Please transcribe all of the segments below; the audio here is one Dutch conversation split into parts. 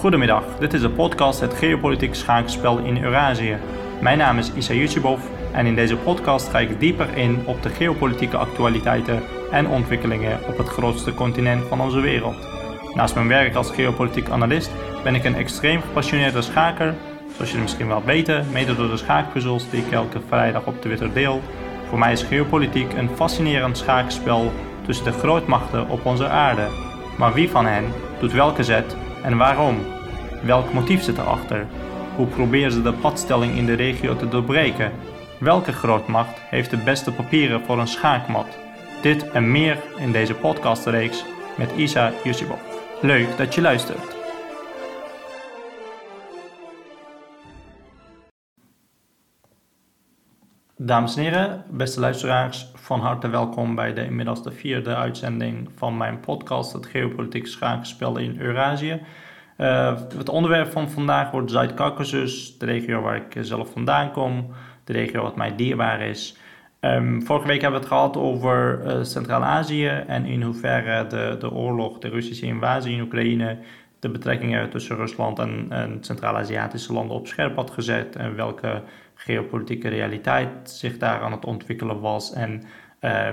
Goedemiddag, dit is de podcast Het Geopolitiek Schaakspel in Eurazië. Mijn naam is Isa Yusubov en in deze podcast ga ik dieper in op de geopolitieke actualiteiten en ontwikkelingen op het grootste continent van onze wereld. Naast mijn werk als geopolitiek analist ben ik een extreem gepassioneerde schaker, zoals jullie misschien wel weten, mede door de schaakpuzzels die ik elke vrijdag op Twitter deel. Voor mij is geopolitiek een fascinerend schaakspel tussen de grootmachten op onze aarde. Maar wie van hen doet welke zet en waarom? Welk motief zit erachter? Hoe proberen ze de padstelling in de regio te doorbreken? Welke grootmacht heeft de beste papieren voor een schaakmat? Dit en meer in deze podcastreeks met Isa Yusibov. Leuk dat je luistert. Dames en heren, beste luisteraars, van harte welkom bij de inmiddels de vierde uitzending van mijn podcast, het Geopolitiek Schaakspel in Eurazië. Uh, het onderwerp van vandaag wordt Zuid-Caucasus, de regio waar ik zelf vandaan kom, de regio wat mij dierbaar is. Um, vorige week hebben we het gehad over uh, Centraal-Azië en in hoeverre de, de oorlog, de Russische invasie in Oekraïne, de betrekkingen tussen Rusland en, en Centraal-Aziatische landen op scherp had gezet en welke geopolitieke realiteit zich daar aan het ontwikkelen was en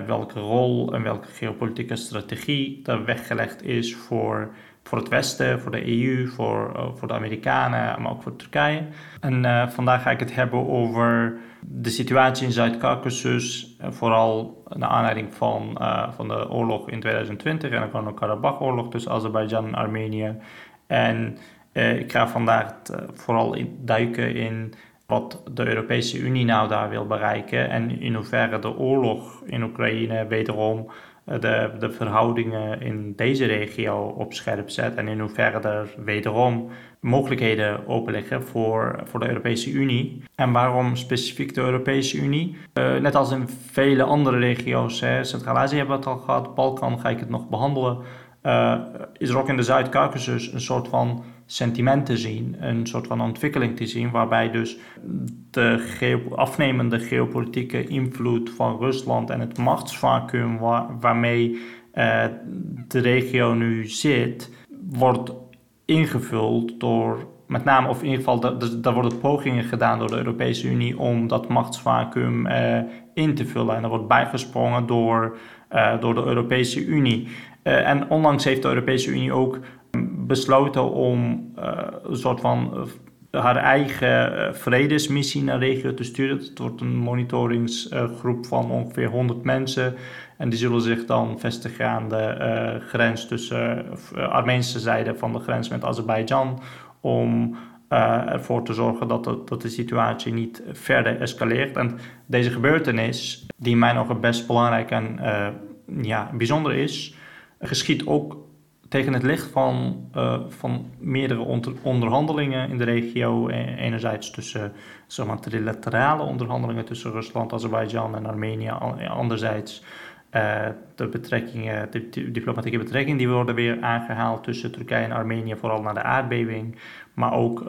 welke rol en welke geopolitieke strategie er weggelegd is voor, voor het Westen, voor de EU, voor, uh, voor de Amerikanen, maar ook voor Turkije. En uh, vandaag ga ik het hebben over de situatie in Zuid-Caucasus, vooral naar aanleiding van, van de oorlog in 2020 en de Nagorno-Karabakh-oorlog tussen Azerbeidzjan en Armenië. En ik ga vandaag vooral duiken in wat de Europese Unie nou daar wil bereiken en in hoeverre de oorlog in Oekraïne wederom eh, de, de verhoudingen in deze regio op scherp zet en in hoeverre er wederom mogelijkheden open liggen voor, voor de Europese Unie. En waarom specifiek de Europese Unie? Uh, net als in vele andere regio's, Centraal-Azië hebben we het al gehad, Balkan ga ik het nog behandelen, uh, is er ook in de Zuid-Caucasus een soort van sentiment te zien, een soort van ontwikkeling te zien, waarbij dus de afnemende geopolitieke invloed van Rusland en het machtsvacuum waarmee uh, de regio nu zit, wordt ingevuld door met name, of in ieder geval, daar worden pogingen gedaan door de Europese Unie om dat machtsvacuum uh, in te vullen. En er wordt bijgesprongen door, uh, door de Europese Unie. En onlangs heeft de Europese Unie ook besloten om uh, een soort van uh, haar eigen uh, vredesmissie naar de regio te sturen. Het wordt een monitoringsgroep van ongeveer 100 mensen. En die zullen zich dan vestigen aan de grens tussen de Armeense zijde van de grens met Azerbeidzjan. Om ervoor te zorgen dat de, dat de situatie niet verder escaleert. En deze gebeurtenis, die mij nog best belangrijk en ja, bijzonder is, geschiet ook tegen het licht van, uh, van meerdere onderhandelingen in de regio. E-, enerzijds tussen zeg maar, trilaterale onderhandelingen tussen Rusland, Azerbeidzjan en Armenië. Anderzijds uh, de betrekkingen, de diplomatieke betrekkingen die worden weer aangehaald tussen Turkije en Armenië, vooral na de aardbeving. Maar ook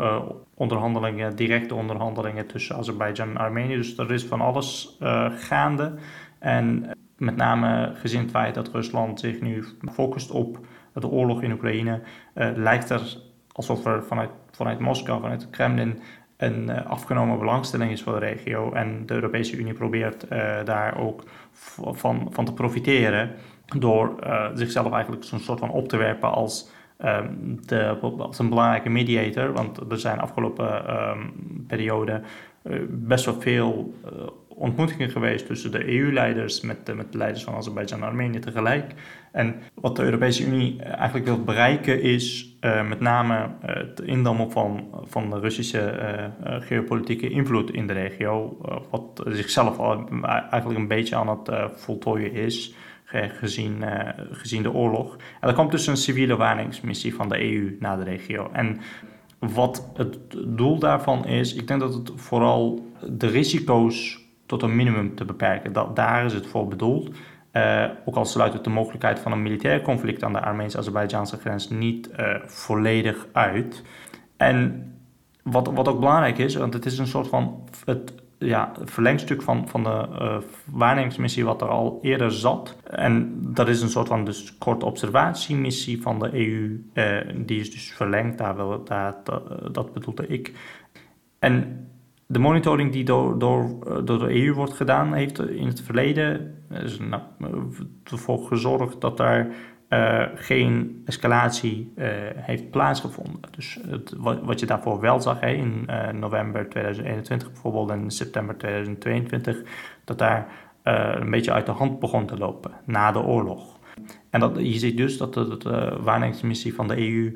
onderhandelingen, directe onderhandelingen tussen Azerbeidzjan en Armenië. Dus er is van alles gaande. En met name gezien het feit dat Rusland zich nu focust op de oorlog in Oekraïne, uh, lijkt er alsof er vanuit, vanuit Moskou, vanuit het Kremlin, een uh, afgenomen belangstelling is voor de regio. En de Europese Unie probeert uh, daar ook van, van te profiteren door zichzelf eigenlijk zo'n soort van op te werpen als, um, de, als een belangrijke mediator. Want er zijn afgelopen um, periode best wel veel ontmoetingen geweest tussen de EU-leiders met, met de leiders van Azerbeidzjan en Armenië tegelijk. En wat de Europese Unie eigenlijk wil bereiken is uh, met name uh, het indammen van, van de Russische uh, geopolitieke invloed in de regio, wat zichzelf al eigenlijk een beetje aan het voltooien is. Gezien, gezien de oorlog. En er komt dus een civiele waarnemingsmissie van de EU naar de regio. En wat het doel daarvan is, ik denk dat het vooral de risico's tot een minimum te beperken. Dat, daar is het voor bedoeld. Uh, ook al sluit het de mogelijkheid van een militair conflict aan de Armeens-Azerbeidjaanse grens niet uh, volledig uit. En wat, wat ook belangrijk is, want het is een soort van het ja, verlengstuk van, van de uh, waarnemingsmissie wat er al eerder zat. En dat is een soort van dus korte observatiemissie van de EU. die is dus verlengd, daar wil, daar, dat, dat bedoelde ik. En de monitoring die door, door, door de EU wordt gedaan, heeft in het verleden is nou, ervoor gezorgd dat daar geen escalatie heeft plaatsgevonden. Dus het, wat, je daarvoor wel zag hè, in november 2021 bijvoorbeeld en september 2022, dat daar een beetje uit de hand begon te lopen na de oorlog. En dat, je ziet dus dat de, de waarnemingsmissie van de EU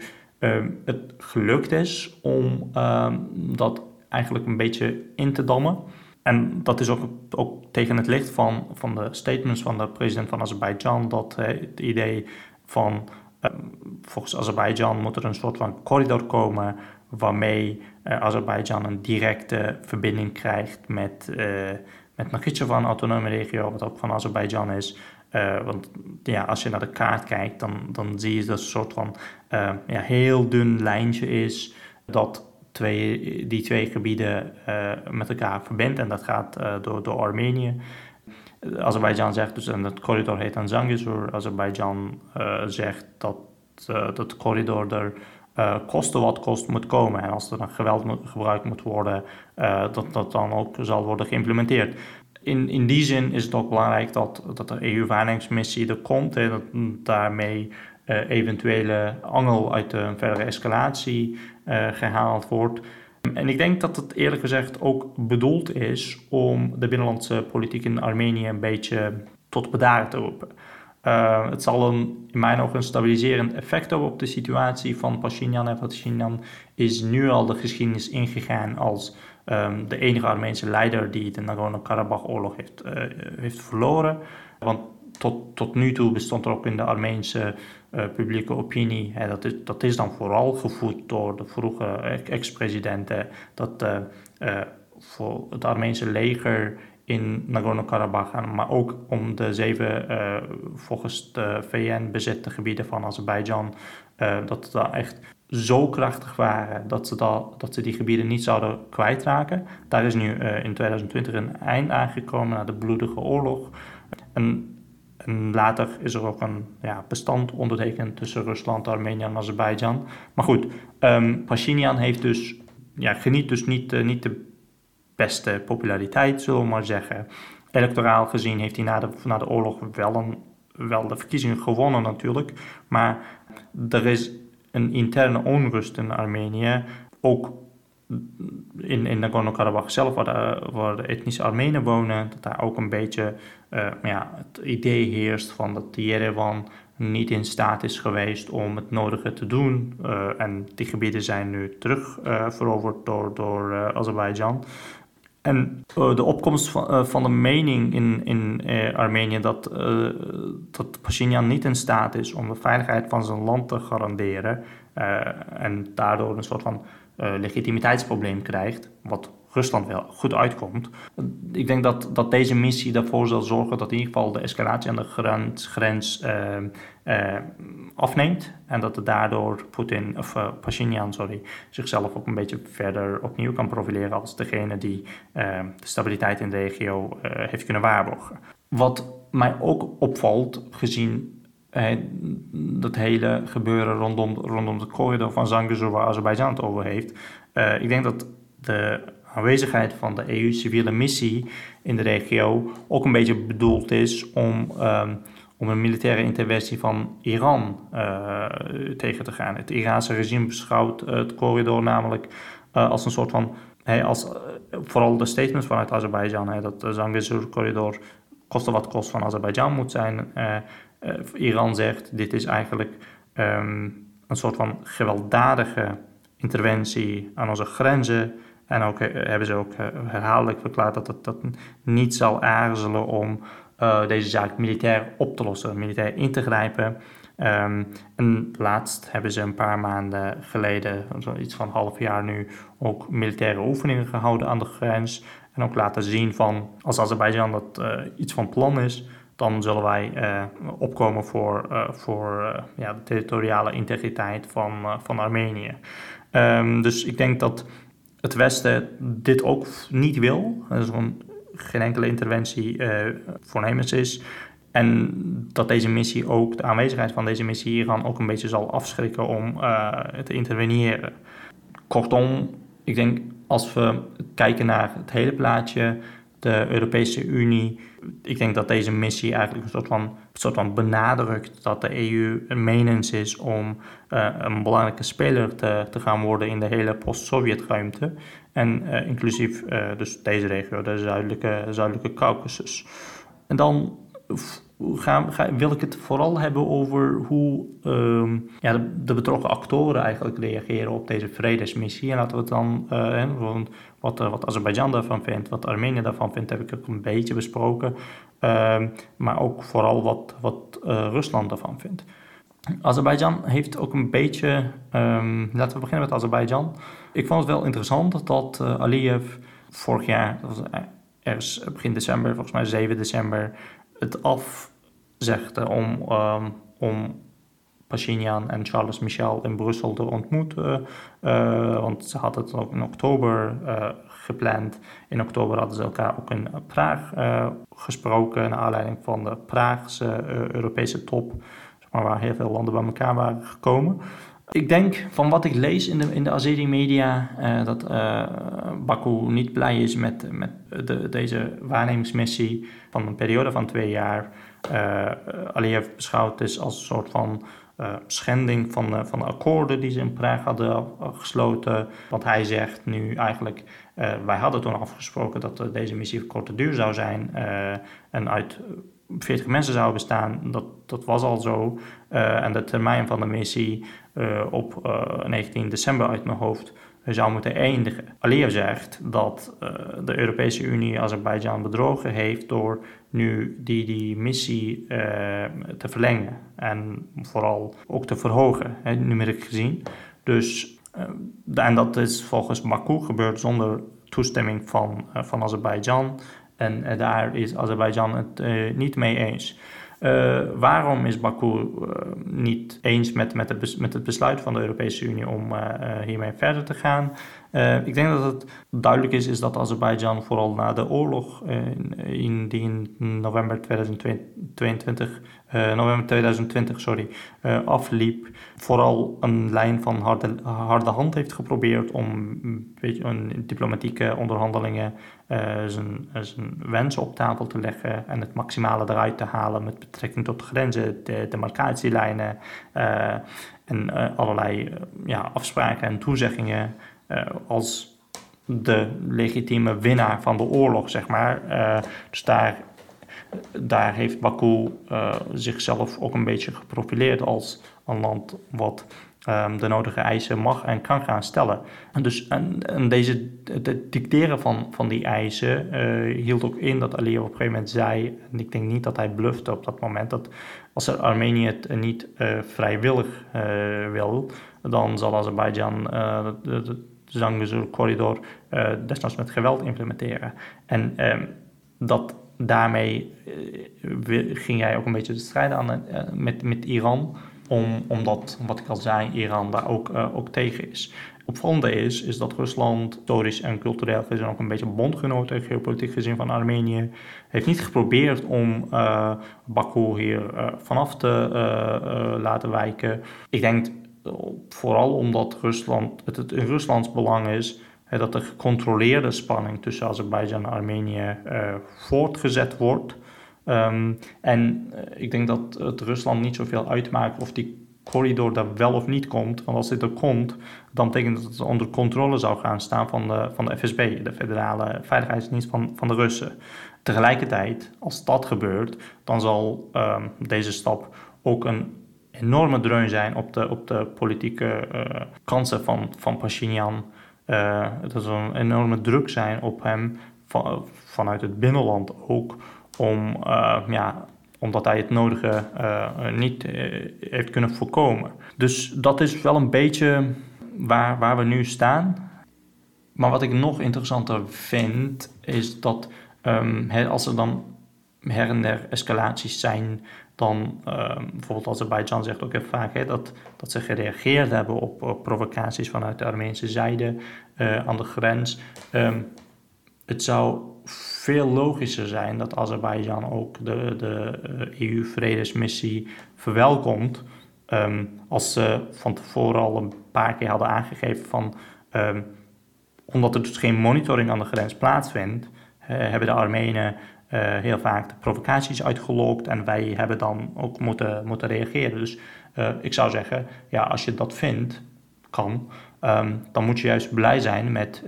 het gelukt is om dat eigenlijk een beetje in te dammen. En dat is ook, ook tegen het licht van, van de statements van de president van Azerbeidzjan, dat het idee van uh, volgens Azerbeidzjan moet er een soort van corridor komen waarmee uh, Azerbeidzjan een directe verbinding krijgt met, uh, met Nakhchivan, autonome regio, wat ook van Azerbeidzjan is. Want ja, als je naar de kaart kijkt, dan, dan zie je dat het een soort van ja, heel dun lijntje is dat twee, die twee gebieden uh, met elkaar verbindt. En dat gaat uh, door, door Armenië. Azerbeidzjan zegt dus, en dat corridor heet dan Zangezur. Azerbeidzjan uh, zegt dat, dat corridor er kosten wat kost moet komen. En als er dan geweld moet, gebruikt moet worden, dat dat dan ook zal worden geïmplementeerd. In, in die zin is het ook belangrijk dat, dat de EU-waarnemingsmissie er komt en dat daarmee uh, eventuele angel uit een verdere escalatie uh, gehaald wordt. En ik denk dat het eerlijk gezegd ook bedoeld is om de binnenlandse politiek in Armenië een beetje tot bedaren te roepen. Uh, het zal een, in mijn ogen een stabiliserend effect hebben op de situatie van Pashinyan. En Pashinyan is nu al de geschiedenis ingegaan als um, de enige Armeense leider die de Nagorno-Karabakh-oorlog heeft, heeft verloren. Want tot, tot nu toe bestond er ook in de Armeense uh, publieke opinie. Hè, dat, is, dat is dan vooral gevoed door de vroege ex-presidenten. Dat uh, voor het Armeense leger in Nagorno-Karabakh, maar ook om de zeven volgens de VN bezette gebieden van Azerbeidzjan, dat ze daar echt zo krachtig waren dat ze, dat, dat ze die gebieden niet zouden kwijtraken. Daar is nu in 2020 een eind aangekomen na de bloedige oorlog. En en later is er ook een ja, bestand ondertekend tussen Rusland, Armenië en Azerbeidzjan. Maar goed, um, Pashinyan heeft dus, ja, geniet dus niet, uh, niet de beste populariteit, zullen we maar zeggen. Electoraal gezien heeft hij na de, na de oorlog wel, een, wel de verkiezingen gewonnen natuurlijk. Maar er is een interne onrust in Armenië. Ook in, in Nagorno-Karabakh zelf, waar de, waar de, etnische Armenen wonen, dat daar ook een beetje uh, ja, het idee heerst van dat Yerevan niet in staat is geweest om het nodige te doen. Uh, en die gebieden zijn nu terug uh, veroverd door, door Azerbeidzjan. En de opkomst van, van de mening in, in Armenië dat, dat Pashinyan niet in staat is om de veiligheid van zijn land te garanderen en daardoor een soort van uh, legitimiteitsprobleem krijgt, wat Rusland wel goed uitkomt. Ik denk dat, dat deze missie ervoor zal zorgen dat in ieder geval de escalatie aan de grens, grens uh, uh, afneemt. En dat het daardoor Poetin, of uh, Pashinyan, sorry, zichzelf ook een beetje verder opnieuw kan profileren als degene die de stabiliteit in de regio heeft kunnen waarborgen. Wat mij ook opvalt, gezien dat hele gebeuren rondom, rondom de corridor van Zangezur waar Azerbeidzjan het over heeft. Uh, ik denk dat de aanwezigheid van de EU-civiele missie in de regio ook een beetje bedoeld is om, um, om een militaire interventie van Iran uh, tegen te gaan. Het Iraanse regime beschouwt het corridor namelijk als een soort van, hey, als, vooral de statements vanuit Azerbeidzjan, dat de Zangezur-corridor koste wat kost van Azerbeidzjan moet zijn. Uh, Iran zegt, dit is eigenlijk um, een soort van gewelddadige interventie aan onze grenzen. En ook uh, hebben ze ook herhaaldelijk verklaard dat het dat niet zal aarzelen om deze zaak militair op te lossen, militair in te grijpen. Um, en laatst hebben ze een paar maanden geleden, iets van een half jaar nu, ook militaire oefeningen gehouden aan de grens. En ook laten zien van, als Azerbeidzjan dat iets van plan is, dan zullen wij uh, opkomen voor, uh, voor uh, ja, de territoriale integriteit van, van Armenië. Um, dus ik denk dat het Westen dit ook niet wil. Er is gewoon geen enkele interventie voornemens is. En dat deze missie ook, de aanwezigheid van deze missie Iran ook een beetje zal afschrikken om te interveneren. Kortom, ik denk als we kijken naar het hele plaatje, de Europese Unie, ik denk dat deze missie eigenlijk een soort van, soort van benadrukt dat de EU een menens is om uh, een belangrijke speler te, te gaan worden in de hele post-Sovjet-ruimte. En uh, inclusief uh, dus deze regio, de zuidelijke, zuidelijke Caucasus. En dan ga, ga, wil ik het vooral hebben over hoe um, ja, de, betrokken actoren eigenlijk reageren op deze vredesmissie. En laten we het dan, uh, wat, uh, wat Azerbeidzjan daarvan vindt, wat Armenië daarvan vindt, heb ik ook een beetje besproken. Uh, maar ook vooral wat, wat uh, Rusland daarvan vindt. Azerbeidzjan heeft ook een beetje, um, laten we beginnen met Azerbeidzjan. Ik vond het wel interessant dat Aliyev vorig jaar, dat was ergens begin december, volgens mij 7 december, het af zegt om, um, om Pashinyan en Charles Michel in Brussel te ontmoeten. Uh, want ze hadden het ook in oktober uh, gepland. In oktober hadden ze elkaar ook in Praag gesproken. Naar aanleiding van de Praagse Europese top. Zeg maar, waar heel veel landen bij elkaar waren gekomen. Ik denk van wat ik lees in de, in de Azeri media dat Baku niet blij is met, met de, deze waarnemingsmissie van een periode van twee jaar. Aliyev beschouwt dus als een soort van uh, schending van de, van de akkoorden die ze in Praag hadden gesloten. Want hij zegt nu eigenlijk, uh, wij hadden toen afgesproken dat deze missie korte duur zou zijn en uit 40 mensen zou bestaan. Dat, dat was al zo. en de termijn van de missie op 19 december uit mijn hoofd zou moeten eindigen. Aliyev zegt dat de Europese Unie Azerbeidzjan bedrogen heeft door nu die, die missie uh, te verlengen en vooral ook te verhogen, hè, numeriek gezien. Dus, uh, en dat is volgens Baku gebeurd zonder toestemming van, van Azerbeidzjan. En daar is Azerbeidzjan het niet mee eens. Uh, waarom is Baku uh, niet eens met, met, het met, het besluit van de Europese Unie om uh, hiermee verder te gaan? ik denk dat het duidelijk is, is dat Azerbeidzjan vooral na de oorlog in, die in november 2022, november 2020 sorry, afliep, vooral een lijn van harde, harde hand heeft geprobeerd om een beetje een diplomatieke onderhandelingen zijn, zijn wensen op tafel te leggen en het maximale eruit te halen met betrekking tot de grenzen, de demarcatielijnen uh, en allerlei ja, afspraken en toezeggingen als de legitieme winnaar van de oorlog, zeg maar. dus daar, daar heeft Baku zichzelf ook een beetje geprofileerd als een land wat um, de nodige eisen mag en kan gaan stellen. En dus en, deze, het dicteren van, van die eisen uh, hield ook in dat Aliyev op een gegeven moment zei, en ik denk niet dat hij blufte op dat moment, dat als Armenië het niet uh, vrijwillig uh, wil, dan zal Azerbeidzjan de, de, Zangezur-corridor desnoods met geweld implementeren. En um, dat daarmee ging jij ook een beetje de strijd aan met, met Iran om, omdat, wat ik al zei, Iran daar ook, uh, ook tegen is. Opvallende is, is dat Rusland historisch en cultureel gezien ook een beetje bondgenoot en geopolitiek gezien van Armenië heeft niet geprobeerd om uh, Baku hier uh, vanaf te laten wijken. Ik denk vooral omdat Rusland, het, het in Ruslands belang is dat de gecontroleerde spanning tussen Azerbeidzjan en Armenië voortgezet wordt. Um, en uh, ik denk dat het Rusland niet zoveel uitmaakt of die corridor daar wel of niet komt. Want als dit er komt, dan betekent dat het onder controle zou gaan staan van de, van de FSB, de Federale Veiligheidsdienst van, van de Russen. Tegelijkertijd, als dat gebeurt, dan zal um, deze stap ook een enorme dreun zijn op de, op de politieke uh, kansen van, van Pashinyan. Uh, het zal een enorme druk zijn op hem van, vanuit het binnenland ook om, uh, ja, omdat hij het nodige uh, niet uh, heeft kunnen voorkomen. Dus dat is wel een beetje waar, waar we nu staan. Maar wat ik nog interessanter vind, is dat um, als er dan her en der escalaties zijn dan um, bijvoorbeeld Azerbeidzjan zegt ook heel vaak dat, dat ze gereageerd hebben op, provocaties vanuit de Armeense zijde aan de grens. Um, het zou veel logischer zijn dat Azerbeidzjan ook de, de EU-vredesmissie verwelkomt. Um, als ze van tevoren al een paar keer hadden aangegeven van omdat er dus geen monitoring aan de grens plaatsvindt, hebben de Armenen uh, heel vaak de provocaties uitgelokt en wij hebben dan ook moeten, moeten reageren. Dus ik zou zeggen, ja, als je dat vindt, kan, um, dan moet je juist blij zijn met,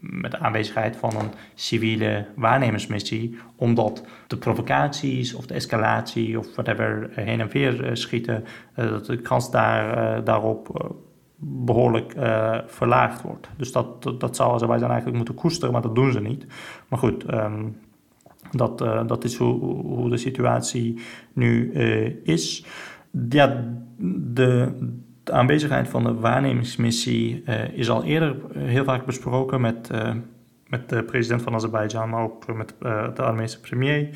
met de aanwezigheid van een civiele waarnemersmissie, omdat de provocaties of de escalatie of whatever heen en weer schieten, dat de kans daar, daarop behoorlijk verlaagd wordt. Dus dat, dat, dat wij dan eigenlijk moeten koesteren, maar dat doen ze niet. Maar goed, um, dat, dat is hoe, hoe de situatie nu is. Ja, de, de, aanwezigheid van de waarnemingsmissie is al eerder heel vaak besproken met, met de president van Azerbeidzjan, maar ook met de Armeense premier.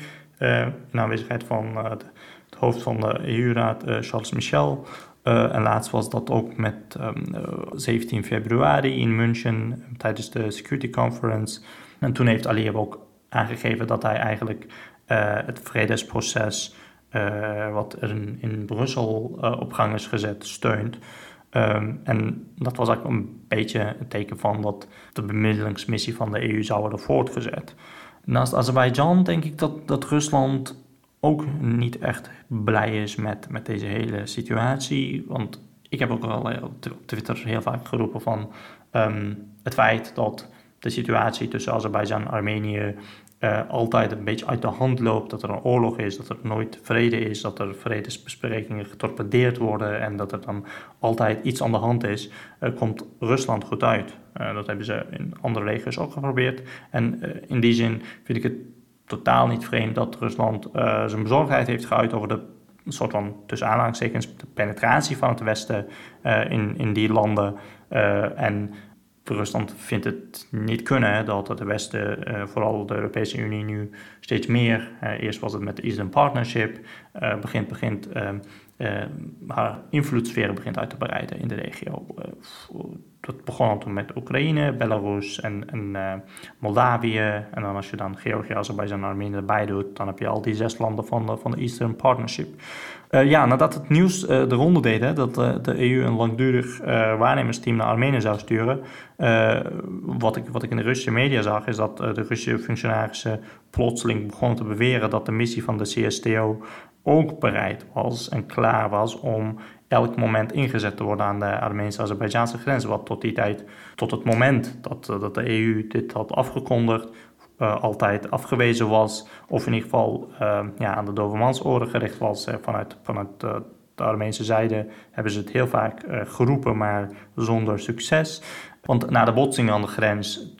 in aanwezigheid van de, het hoofd van de EU-raad, Charles Michel. En laatst was dat ook met um, uh, 17 februari in München tijdens de Security Conference. En toen heeft Aliyev ook aangegeven dat hij eigenlijk het vredesproces wat er in, Brussel op gang is gezet steunt. Um, en dat was eigenlijk een beetje een teken van dat de bemiddelingsmissie van de EU zou worden voortgezet. Naast Azerbeidzjan denk ik dat, dat Rusland ook niet echt blij is met, met deze hele situatie. Want ik heb ook al op Twitter heel vaak geroepen van um, het feit dat de situatie tussen Azerbeidzjan en Armenië uh, altijd een beetje uit de hand loopt. Dat er een oorlog is, dat er nooit vrede is, dat er vredesbesprekingen getorpedeerd worden en dat er dan altijd iets aan de hand is, uh, komt Rusland goed uit. Uh, dat hebben ze in andere regio's ook geprobeerd. En in die zin vind ik het totaal niet vreemd dat Rusland zijn bezorgdheid heeft geuit over de soort van tussen aanhalingstekens de penetratie van het Westen in, in die landen. En Rusland vindt het niet kunnen dat het Westen, vooral de Europese Unie, nu steeds meer, eerst was het met de Eastern Partnership, begint, begint haar invloedssfeer begint uit te breiden in de regio dat begon toen met Oekraïne, Belarus en, en Moldavië. En dan als je dan Georgië, Azerbeidzjan en Armenië erbij doet, dan heb je al die zes landen van de, van de Eastern Partnership. Uh, ja, nadat het nieuws uh, de ronde deed, hè, dat de EU een langdurig waarnemersteam naar Armenië zou sturen. wat, ik, wat ik in de Russische media zag, is dat de Russische functionarissen plotseling begonnen te beweren dat de missie van de CSTO ook bereid was en klaar was om elk moment ingezet te worden aan de Armeense-Azerbeidjaanse grens. Wat tot die tijd, tot het moment dat, eh, dat de EU dit had afgekondigd, uh, altijd afgewezen was. Of in ieder geval uh, ja, aan de dovermansoren gericht was. vanuit vanuit uh, de Armeense zijde hebben ze het heel vaak geroepen, maar zonder succes. Want na de botsing aan de grens,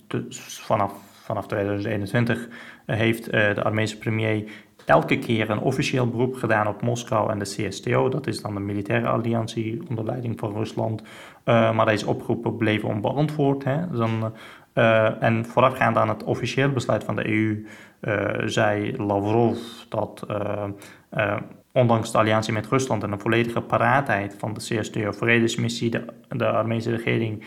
vanaf, vanaf 2021, heeft de Armeense premier elke keer een officieel beroep gedaan op Moskou en de CSTO. Dat is dan de militaire alliantie onder leiding van Rusland. Maar deze oproepen bleven onbeantwoord. Hè. Uh, en voorafgaand aan het officieel besluit van de EU uh, zei Lavrov dat ondanks de alliantie met Rusland en de volledige paraatheid van de CSTO-vredesmissie, de, de Armeense regering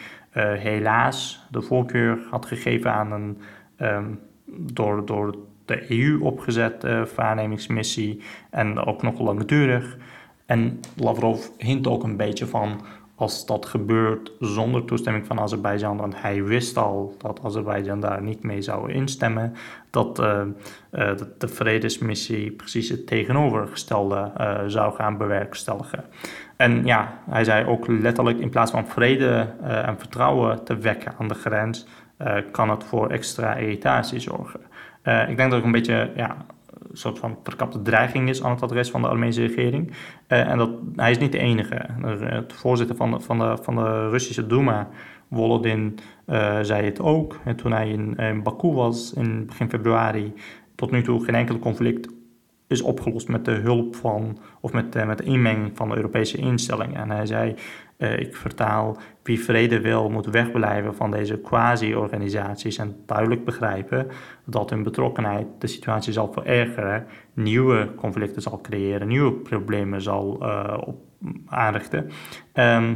helaas de voorkeur had gegeven aan een um, door, door de EU opgezette waarnemingsmissie en ook nog langdurig. En Lavrov hint ook een beetje van als dat gebeurt zonder toestemming van Azerbeidzjan, want hij wist al dat Azerbeidzjan daar niet mee zou instemmen, dat uh, uh, de vredesmissie precies het tegenovergestelde uh, zou gaan bewerkstelligen. En ja, hij zei ook letterlijk in plaats van vrede en vertrouwen te wekken aan de grens, kan het voor extra irritatie zorgen. Ik denk dat er een beetje ja, soort van verkapte dreiging is aan het adres van de Armeense regering. Uh, en dat, hij is niet de enige. De voorzitter van de, van de, van de Russische Duma, Volodin, uh, zei het ook. En toen hij in, in Baku was in begin februari, tot nu toe geen enkel conflict is opgelost met de hulp van, of met, met de inmenging van de Europese instellingen. En hij zei, ik vertaal, wie vrede wil, moet wegblijven van deze quasi-organisaties en duidelijk begrijpen dat hun betrokkenheid de situatie zal verergeren, nieuwe conflicten zal creëren, nieuwe problemen zal op, aanrichten. Ehm,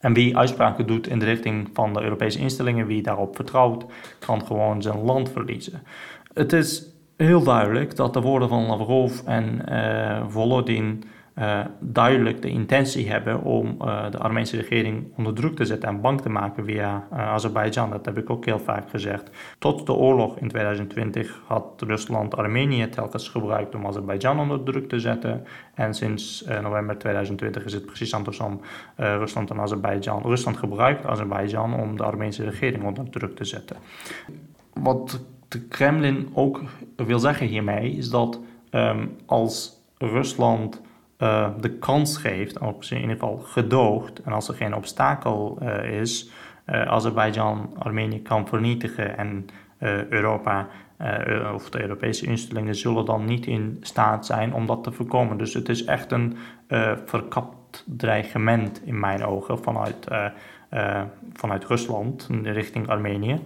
en wie uitspraken doet in de richting van de Europese instellingen, wie daarop vertrouwt, kan gewoon zijn land verliezen. Het is heel duidelijk dat de woorden van Lavrov en uh, Volodin uh, duidelijk de intentie hebben om uh, de Armeense regering onder druk te zetten en bang te maken via uh, Azerbeidzjan. Dat heb ik ook heel vaak gezegd. Tot de oorlog in 2020 had Rusland Armenië telkens gebruikt om Azerbeidzjan onder druk te zetten. En sinds november 2020 is het precies andersom. Rusland en Azerbeidzjan. Rusland gebruikt Azerbeidzjan om de Armeense regering onder druk te zetten. Wat de Kremlin ook wil zeggen hiermee is dat um, als Rusland uh, de kans geeft, of in ieder geval gedoogt, en als er geen obstakel uh, is, uh, Azerbeidzjan Armenië kan vernietigen en Europa of de Europese instellingen zullen dan niet in staat zijn om dat te voorkomen. Dus het is echt een verkapt dreigement in mijn ogen vanuit, vanuit Rusland richting Armenië.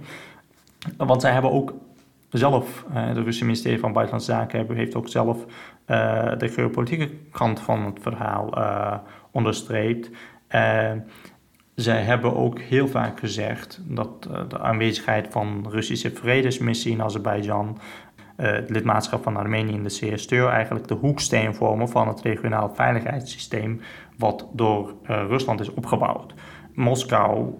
Want zij hebben ook zelf, uh, de Russische ministerie van Buitenlandse Zaken heeft ook zelf uh, de geopolitieke kant van het verhaal uh, onderstreept. zij hebben ook heel vaak gezegd dat de aanwezigheid van Russische vredesmissie in Azerbeidzjan, het lidmaatschap van Armenië in de CSTO, eigenlijk de hoeksteen vormen van het regionaal veiligheidssysteem wat door Rusland is opgebouwd. Moskou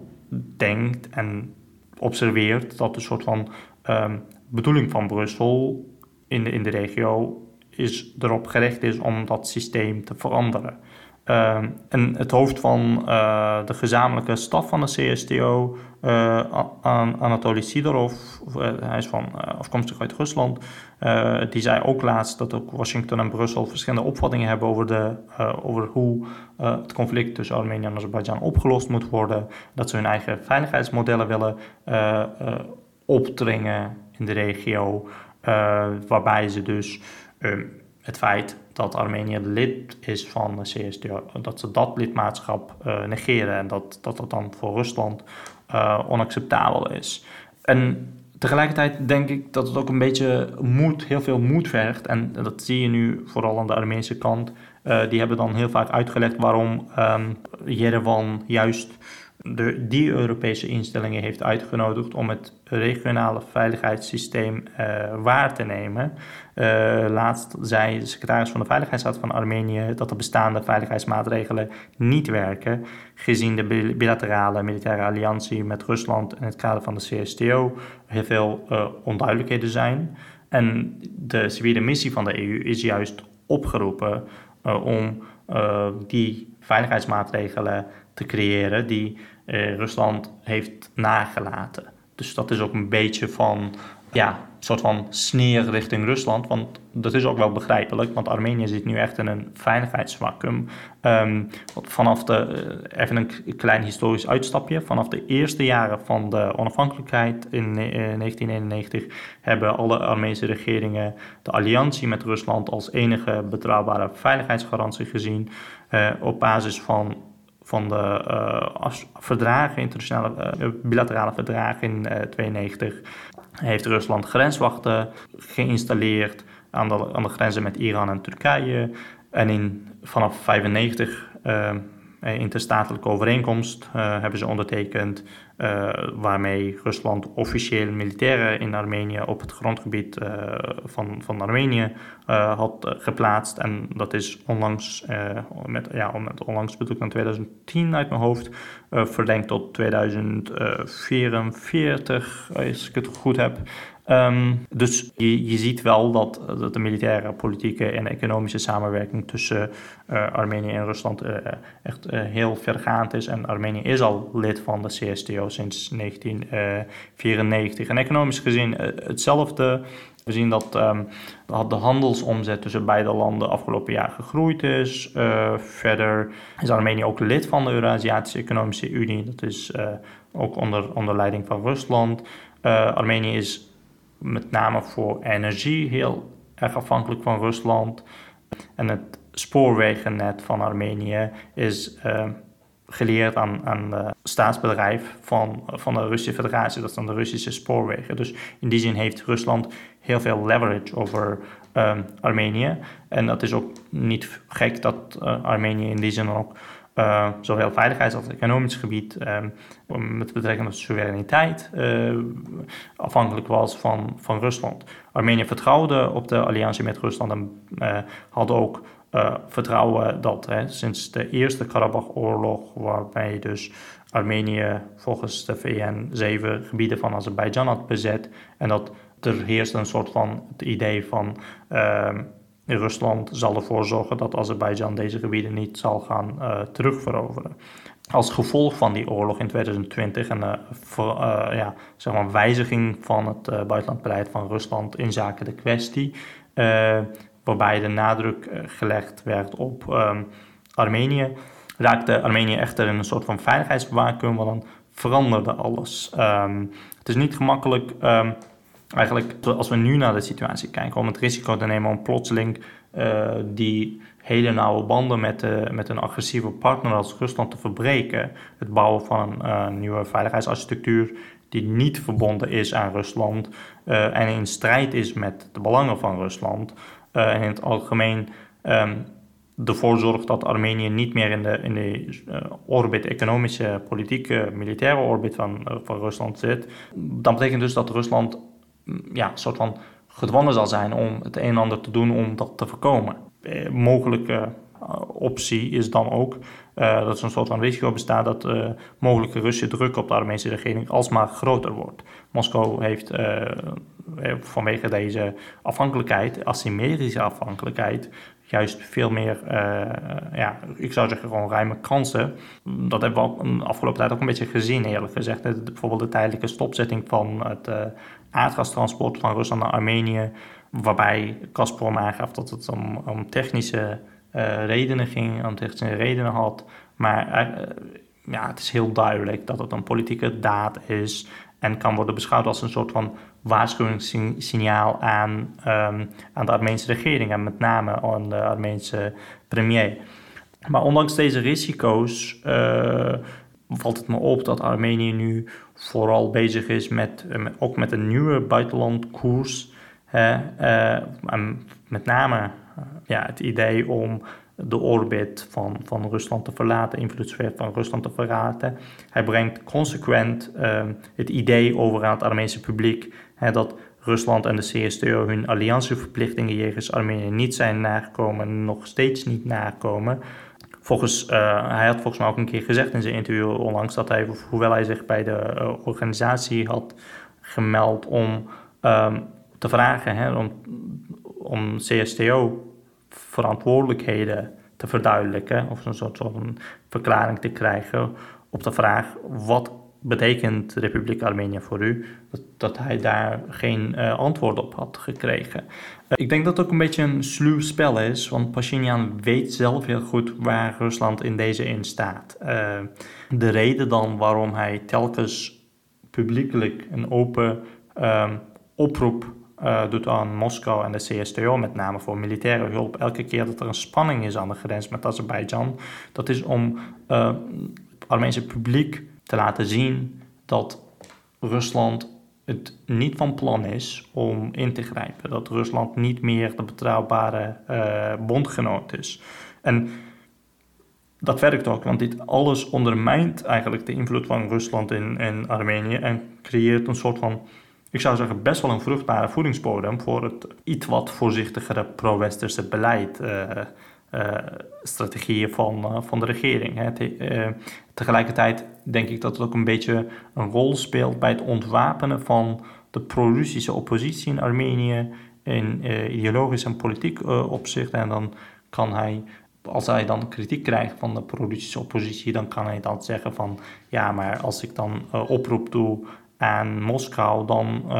denkt en observeert dat een soort van um, bedoeling van Brussel in de, in de regio is erop gericht is om dat systeem te veranderen. Uh, en het hoofd van uh, de gezamenlijke staf van de CSTO, uh, Anatoly Sidorov, uh, hij is van, afkomstig uit Rusland, die zei ook laatst dat ook Washington en Brussel verschillende opvattingen hebben over, de, over hoe het conflict tussen Armenië en Azerbeidzjan opgelost moet worden. Dat ze hun eigen veiligheidsmodellen willen opdringen in de regio, uh, waarbij ze dus um, het feit dat Armenië lid is van de CSTO, dat ze dat lidmaatschap uh, negeren en dat, dat dat dan voor Rusland uh, onacceptabel is. En tegelijkertijd denk ik dat het ook een beetje moed, heel veel moed vergt. En dat zie je nu vooral aan de Armeense kant. Die hebben dan heel vaak uitgelegd waarom um, Jerewan juist de, die Europese instellingen heeft uitgenodigd om het regionale veiligheidssysteem uh, waar te nemen. Uh, laatst zei de secretaris van de Veiligheidsraad van Armenië dat de bestaande veiligheidsmaatregelen niet werken, gezien de bilaterale militaire alliantie met Rusland in het kader van de CSTO heel veel uh, onduidelijkheden zijn. En de civiele missie van de EU is juist opgeroepen om die veiligheidsmaatregelen te creëren die eh, Rusland heeft nagelaten. Dus dat is ook een beetje van, ja, een soort van sneer richting Rusland. Want dat is ook wel begrijpelijk, want Armenië zit nu echt in een veiligheidsvacuum. Um, vanaf de, eh, even een klein historisch uitstapje. Vanaf de eerste jaren van de onafhankelijkheid in 1991 eh, hebben alle Armeense regeringen de alliantie met Rusland als enige betrouwbare veiligheidsgarantie gezien. Uh, op basis van van de uh, verdragen, internationale uh, bilaterale verdragen in 1992, uh, heeft Rusland grenswachten geïnstalleerd aan de, aan de grenzen met Iran en Turkije. En in, vanaf 1995 uh, interstatelijke overeenkomst hebben ze ondertekend uh, waarmee Rusland officieel militairen in Armenië op het grondgebied uh, van, van Armenië uh, had geplaatst. En dat is onlangs, met, ja, onlangs bedoel ik dan 2010 uit mijn hoofd, verlengd tot 2044, als ik het goed heb. Um, dus je, je, ziet wel dat, dat, de militaire, politieke en economische samenwerking tussen uh, Armenië en Rusland uh, echt heel vergaand is. En Armenië is al lid van de CSTO sinds 1994. En economisch gezien hetzelfde. We zien dat um, de handelsomzet tussen beide landen afgelopen jaar gegroeid is. verder is Armenië ook lid van de Eurasiatische Economische Unie. Dat is ook onder, onder leiding van Rusland. Armenië is met name voor energie heel erg afhankelijk van Rusland. En het spoorwegennet van Armenië is uh, geleerd aan, aan het staatsbedrijf van, van de Russische Federatie, dat dan de Russische spoorwegen. Dus in die zin heeft Rusland heel veel leverage over um, Armenië. En dat is ook niet gek dat uh, Armenië in die zin ook uh, zowel veiligheids- als economisch gebied met betrekking tot soevereiniteit uh, afhankelijk was van, van Rusland. Armenië vertrouwde op de alliantie met Rusland en uh, had ook vertrouwen dat hè, sinds de Eerste Karabach-oorlog, waarbij dus Armenië volgens de VN zeven gebieden van Azerbeidzjan had bezet en dat er heerst een soort van het idee van ehm, Rusland zal ervoor zorgen dat Azerbeidzjan deze gebieden niet zal gaan uh, terugveroveren. Als gevolg van die oorlog in 2020 en de uh, ja, zeg maar wijziging van het buitenlandbeleid van Rusland in zaken de kwestie, waarbij de nadruk gelegd werd op um, Armenië, raakte Armenië echter in een soort van veiligheidsvacuüm, want dan veranderde alles. Um, het is niet gemakkelijk eigenlijk als we nu naar de situatie kijken, om het risico te nemen om plotseling uh, die hele nauwe banden met, uh, met een agressieve partner als Rusland te verbreken. Het bouwen van een uh, nieuwe veiligheidsarchitectuur die niet verbonden is aan Rusland en in strijd is met de belangen van Rusland. en in het algemeen um, ervoor zorgt dat Armenië niet meer in de, in de orbit, economische, politieke, militaire orbit van, van Rusland zit. Dat betekent dus dat Rusland ja, soort van gedwongen zal zijn om het een en ander te doen om dat te voorkomen. Eh, mogelijke optie is dan ook uh, dat er een soort van risico bestaat dat uh, mogelijke Russische druk op de Armeense regering alsmaar groter wordt. Moskou heeft vanwege deze afhankelijkheid, asymmetrische afhankelijkheid, juist veel meer, ja, ik zou zeggen gewoon ruime kansen. Dat hebben we de afgelopen tijd ook een beetje gezien, eerlijk gezegd. Bijvoorbeeld de tijdelijke stopzetting van het aardgastransport van Rusland naar Armenië, waarbij Gazprom aangaf dat het om, om technische redenen ging, om technische redenen had. Maar uh, ja, het is heel duidelijk dat het een politieke daad is en kan worden beschouwd als een soort van waarschuwingssignaal aan, um, aan de Armeense regering en met name aan de Armeense premier. Maar ondanks deze risico's uh, valt het me op dat Armenië nu vooral bezig is met, eh, ook met een nieuwe buitenlandkoers. Uh, en met name ja, het idee om de orbit van, van Rusland te verlaten, invloedssfeer van Rusland te verlaten. Hij brengt consequent uh, het idee over aan het Armeense publiek dat Rusland en de CSTO hun alliantieverplichtingen jegens Armenië niet zijn nagekomen, nog steeds niet nakomen. Volgens, uh, hij had volgens mij ook een keer gezegd in zijn interview onlangs dat hij, hoewel hij zich bij de uh, organisatie had gemeld om um, te vragen, hè, om, om CSTO verantwoordelijkheden te verduidelijken, of een soort van verklaring te krijgen op de vraag wat betekent Republiek Armenië voor u, dat, hij daar geen uh, antwoord op had gekregen. Uh, ik denk dat het ook een beetje een sluw spel is, want Pashinyan weet zelf heel goed waar Rusland in deze in staat. Uh, de reden dan waarom hij telkens publiekelijk een open um, oproep doet aan Moskou en de CSTO, met name voor militaire hulp, elke keer dat er een spanning is aan de grens met Azerbeidzjan, dat is om het Armeense publiek te laten zien dat Rusland het niet van plan is om in te grijpen. Dat Rusland niet meer de betrouwbare uh, bondgenoot is. En dat werkt ook, want dit alles ondermijnt eigenlijk de invloed van Rusland in, in Armenië en creëert een soort van, ik zou zeggen, best wel een vruchtbare voedingsbodem voor het iets wat voorzichtigere pro-westerse beleid. Uh, uh, strategieën van, uh, van de regering. Hè. Te, tegelijkertijd denk ik dat het ook een beetje een rol speelt bij het ontwapenen van de pro-Russische oppositie in Armenië in ideologisch en politiek opzicht. En dan kan hij, als hij dan kritiek krijgt van de pro-Russische oppositie, dan kan hij dan zeggen van ja, maar als ik dan oproep doe aan Moskou, dan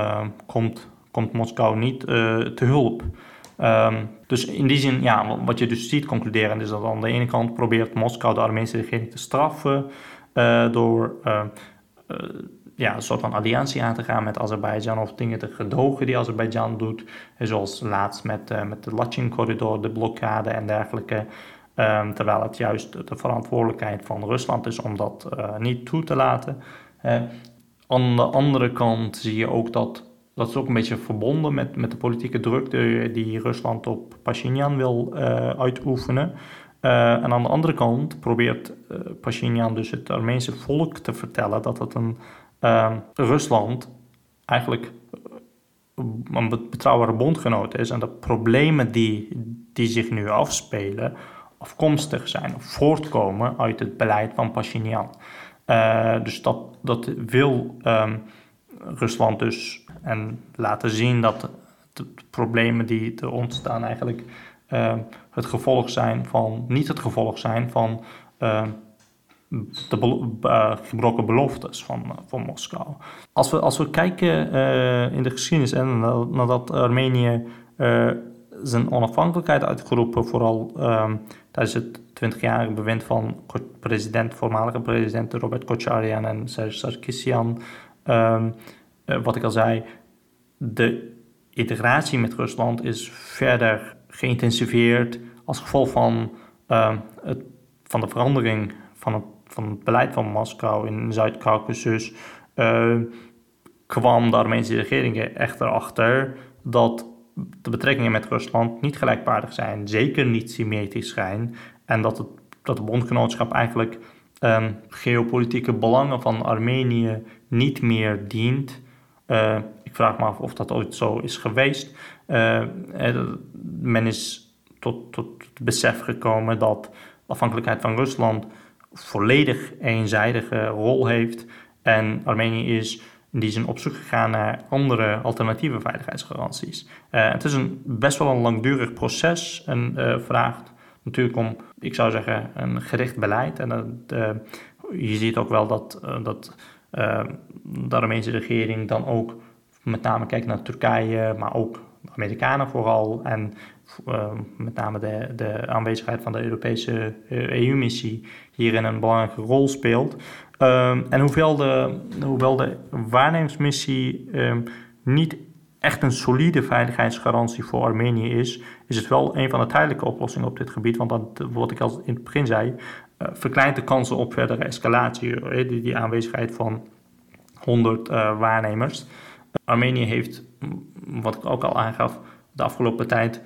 komt, komt Moskou niet te hulp. Um, dus in die zin, ja, wat je dus ziet concluderen is dat aan de ene kant probeert Moskou de Armeense regering te straffen uh, door ja, een soort van alliantie aan te gaan met Azerbeidzjan of dingen te gedogen die Azerbeidzjan doet, zoals laatst met, met de Lachin-corridor, de blokkade en dergelijke. Ehm, terwijl het juist de verantwoordelijkheid van Rusland is om dat niet toe te laten. Aan de andere kant zie je ook dat dat is ook een beetje verbonden met, met de politieke druk die Rusland op Pashinyan wil uitoefenen. en aan de andere kant probeert Pashinyan dus het Armeense volk te vertellen dat het een uh, Rusland eigenlijk een betrouwbare bondgenoot is en de problemen die, die zich nu afspelen afkomstig zijn of voortkomen uit het beleid van Pashinyan. Uh, dus dat, dat wil um, Rusland dus en laten zien dat de, problemen die er ontstaan eigenlijk uh, het gevolg zijn van, niet het gevolg zijn van uh, de uh, gebroken beloftes van, van Moskou. Als we, als we kijken in de geschiedenis en nadat Armenië zijn onafhankelijkheid uitgeroepen, vooral tijdens het 20-jarige bewind van president, voormalige president Robert Kocharyan en Serge Sarkisian, um, wat ik al zei, de integratie met Rusland is verder geïntensiveerd als gevolg van, uh, het, van de verandering van het van het beleid van Moskou in Zuid-Caucasus. Uh, kwam de Armeense regering echter achter dat de betrekkingen met Rusland niet gelijkwaardig zijn, zeker niet symmetrisch zijn, en dat, het, dat de bondgenootschap eigenlijk um, geopolitieke belangen van Armenië niet meer dient. Uh, ik vraag me af of dat ooit zo is geweest. Uh, men is tot, tot het besef gekomen dat afhankelijkheid van Rusland volledig eenzijdige rol heeft. En Armenië is die zin op zoek gegaan naar andere alternatieve veiligheidsgaranties. Uh, het is een, best wel een langdurig proces en uh, vraagt natuurlijk om, ik zou zeggen, een gericht beleid. En uh, je ziet ook wel dat, dat de Armeense regering dan ook met name kijkt naar Turkije, maar ook de Amerikanen vooral. En met name de, de aanwezigheid van de Europese EU-missie hierin een belangrijke rol speelt. Um, en hoewel de, hoewel de waarnemingsmissie um, niet echt een solide veiligheidsgarantie voor Armenië is, is het wel een van de tijdelijke oplossingen op dit gebied. Want dat, wat ik al in het begin zei, uh, verkleint de kansen op verdere escalatie, uh, die, die, aanwezigheid van 100 uh, eh, waarnemers. Armenië heeft, wat ik ook al aangaf, de afgelopen tijd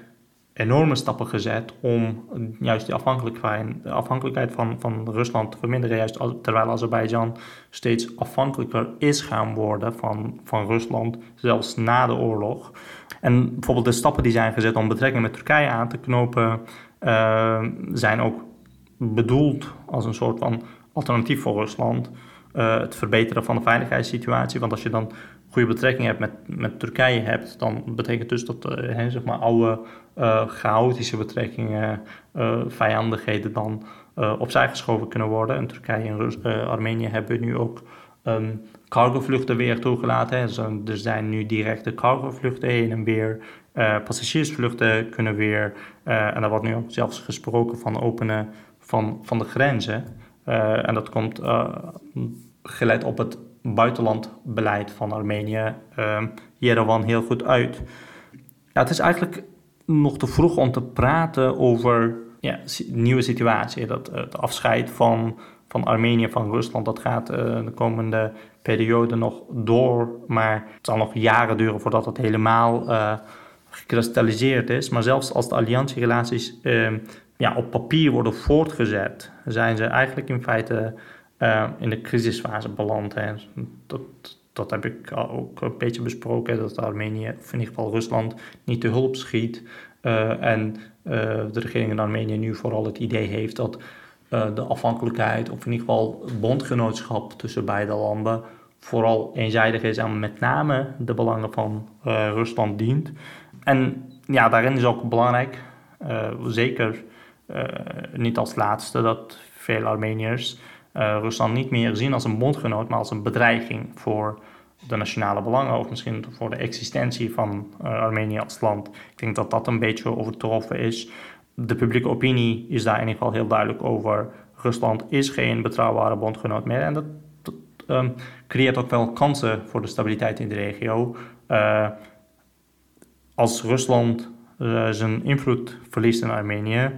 enorme stappen gezet om juist die afhankelijkheid, de afhankelijkheid van, van Rusland te verminderen. Juist terwijl Azerbeidzjan steeds afhankelijker is gaan worden van, van Rusland, zelfs na de oorlog. En bijvoorbeeld de stappen die zijn gezet om betrekkingen met Turkije aan te knopen, uh, zijn ook bedoeld als een soort van alternatief voor Rusland. Uh, het verbeteren van de veiligheidssituatie. Want als je dan goede betrekking hebt met, met Turkije hebt, dan betekent dus dat uh, zeg maar oude uh, chaotische betrekkingen, uh, vijandigheden dan opzij geschoven kunnen worden. En Turkije en Armenië hebben nu ook um, cargovluchten weer toegelaten. Hè. er zijn nu directe cargovluchten heen en weer. passagiersvluchten kunnen weer. en er wordt nu ook zelfs gesproken van openen van, van de grenzen. en dat komt geleid op het buitenlandbeleid van Armenië uh, Yerevan heel goed uit. Ja, het is eigenlijk nog te vroeg om te praten over ja, nieuwe situatie. Dat, het afscheid van, van Armenië van Rusland, dat gaat uh, de komende periode nog door. Maar het zal nog jaren duren voordat het helemaal uh, gekristalliseerd is. Maar zelfs als de alliantierelaties uh, ja, op papier worden voortgezet, zijn ze eigenlijk in feite uh, in de crisisfase beland. Hè. Dat, dat heb ik ook een beetje besproken, dat Armenië, of in ieder geval Rusland, niet te hulp schiet. Uh, en uh, de regering in Armenië nu vooral het idee heeft dat de afhankelijkheid, of in ieder geval bondgenootschap tussen beide landen, vooral eenzijdig is en met name de belangen van Rusland dient. En ja, daarin is ook belangrijk, zeker niet als laatste, dat veel Armeniërs uh, Rusland niet meer zien als een bondgenoot, maar als een bedreiging voor de nationale belangen of misschien voor de existentie van uh, Armenië als land. Ik denk dat dat een beetje overtroffen is. De publieke opinie is daar in ieder geval heel duidelijk over. Rusland is geen betrouwbare bondgenoot meer en dat, um, creëert ook wel kansen voor de stabiliteit in de regio. Uh, als Rusland zijn invloed verliest in Armenië,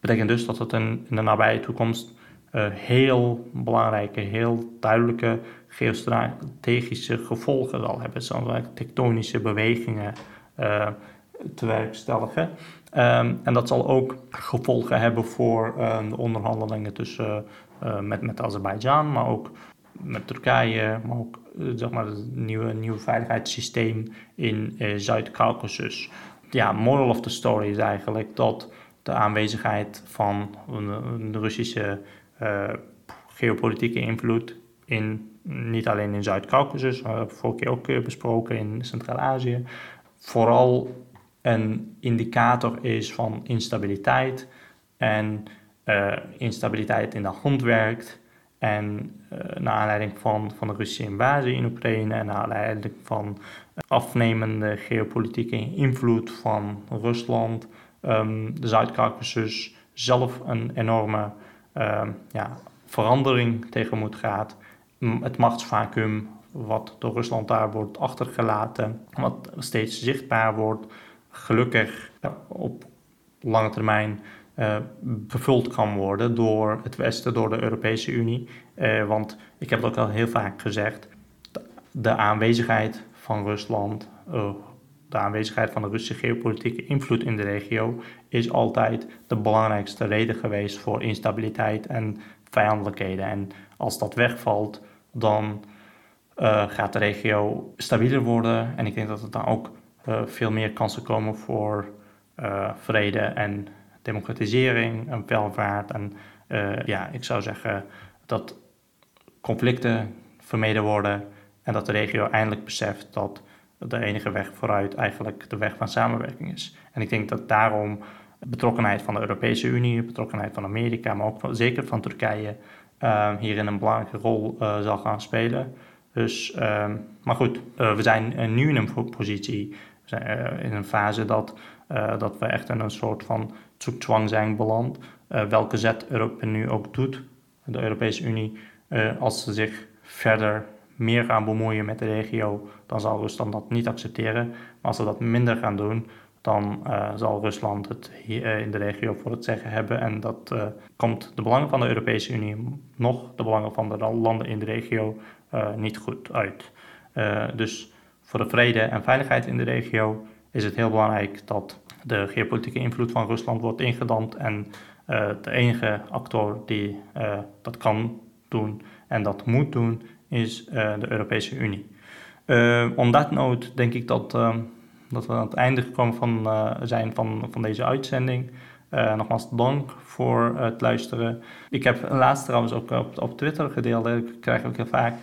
betekent dus dat het in de nabije toekomst heel belangrijke, heel duidelijke geostrategische gevolgen zal hebben, zoals tektonische bewegingen uh, te werkstelligen. Um, en dat zal ook gevolgen hebben voor uh, de onderhandelingen tussen uh, met, met Azerbeidzjan, maar ook met Turkije, maar ook zeg maar, het nieuwe, nieuwe veiligheidssysteem in Zuid-Caucasus. Ja, moral of the story is eigenlijk dat de aanwezigheid van een, Russische geopolitieke invloed in niet alleen in Zuid-Caucasus, maar vorige keer ook besproken in Centraal-Azië, vooral een indicator is van instabiliteit en uh, instabiliteit in de hand werkt. En naar aanleiding van, van de Russische invasie in Oekraïne en naar aanleiding van afnemende geopolitieke invloed van Rusland, um, de Zuid-Caucasus zelf een enorme ja, verandering tegemoet gaat. Het machtsvacuum wat door Rusland daar wordt achtergelaten, wat steeds zichtbaar wordt, gelukkig op lange termijn uh, gevuld kan worden door het Westen, door de Europese Unie. Uh, want ik heb het ook al heel vaak gezegd, de aanwezigheid van Rusland, uh, de aanwezigheid van de Russische geopolitieke invloed in de regio, is altijd de belangrijkste reden geweest voor instabiliteit en vijandelijkheden. En als dat wegvalt, dan uh, gaat de regio stabieler worden. En ik denk dat het dan ook uh, veel meer kansen komen voor uh, vrede en democratisering en welvaart. En ja, ik zou zeggen dat conflicten vermeden worden en dat de regio eindelijk beseft dat de enige weg vooruit eigenlijk de weg van samenwerking is. En ik denk dat daarom betrokkenheid van de Europese Unie, betrokkenheid van Amerika, maar ook zeker van Turkije uh, hierin een belangrijke rol uh, zal gaan spelen. Dus, uh, maar goed, eh, we zijn nu in een positie, zijn in een fase dat, dat we echt in een soort van zoekzwang zijn beland. welke zet Europa nu ook doet, de Europese Unie, als ze zich verder meer gaan bemoeien met de regio, dan zal Rusland dat niet accepteren. Maar als ze dat minder gaan doen, dan uh, zal Rusland het hier uh, in de regio voor het zeggen hebben. En dat uh, komt de belangen van de Europese Unie, nog de belangen van de landen in de regio, niet goed uit. dus voor de vrede en veiligheid in de regio is het heel belangrijk dat de geopolitieke invloed van Rusland wordt ingedampt. En de enige actor die dat kan doen en dat moet doen, is de Europese Unie. on that note denk ik dat dat we aan het einde gekomen van, uh, zijn van, van deze uitzending. Uh, nogmaals dank voor het luisteren. Ik heb laatst trouwens ook op, op Twitter gedeeld. Ik krijg ook heel vaak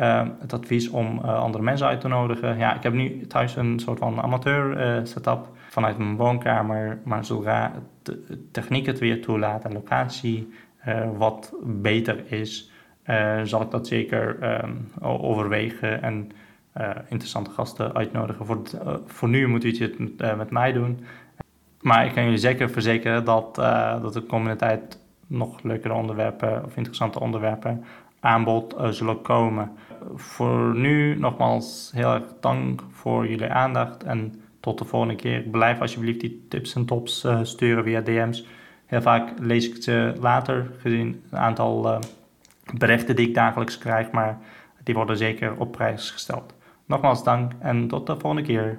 uh, het advies om andere mensen uit te nodigen. Ja, ik heb nu thuis een soort van amateur setup vanuit mijn woonkamer. Maar zodra de techniek het weer toelaat en locatie wat beter is, zal ik dat zeker um, overwegen. En uh, interessante gasten uitnodigen. Voor, uh, voor nu moet u het met, met, mij doen. Maar ik kan jullie zeker verzekeren dat, dat de komende tijd nog leukere onderwerpen of interessante onderwerpen aanbod zullen komen. Voor nu nogmaals heel erg dank voor jullie aandacht en tot de volgende keer. Blijf alsjeblieft die tips en tops sturen via DM's. Heel vaak lees ik ze later, gezien een aantal berichten die ik dagelijks krijg, maar die worden zeker op prijs gesteld. Nogmaals dank en tot de volgende keer.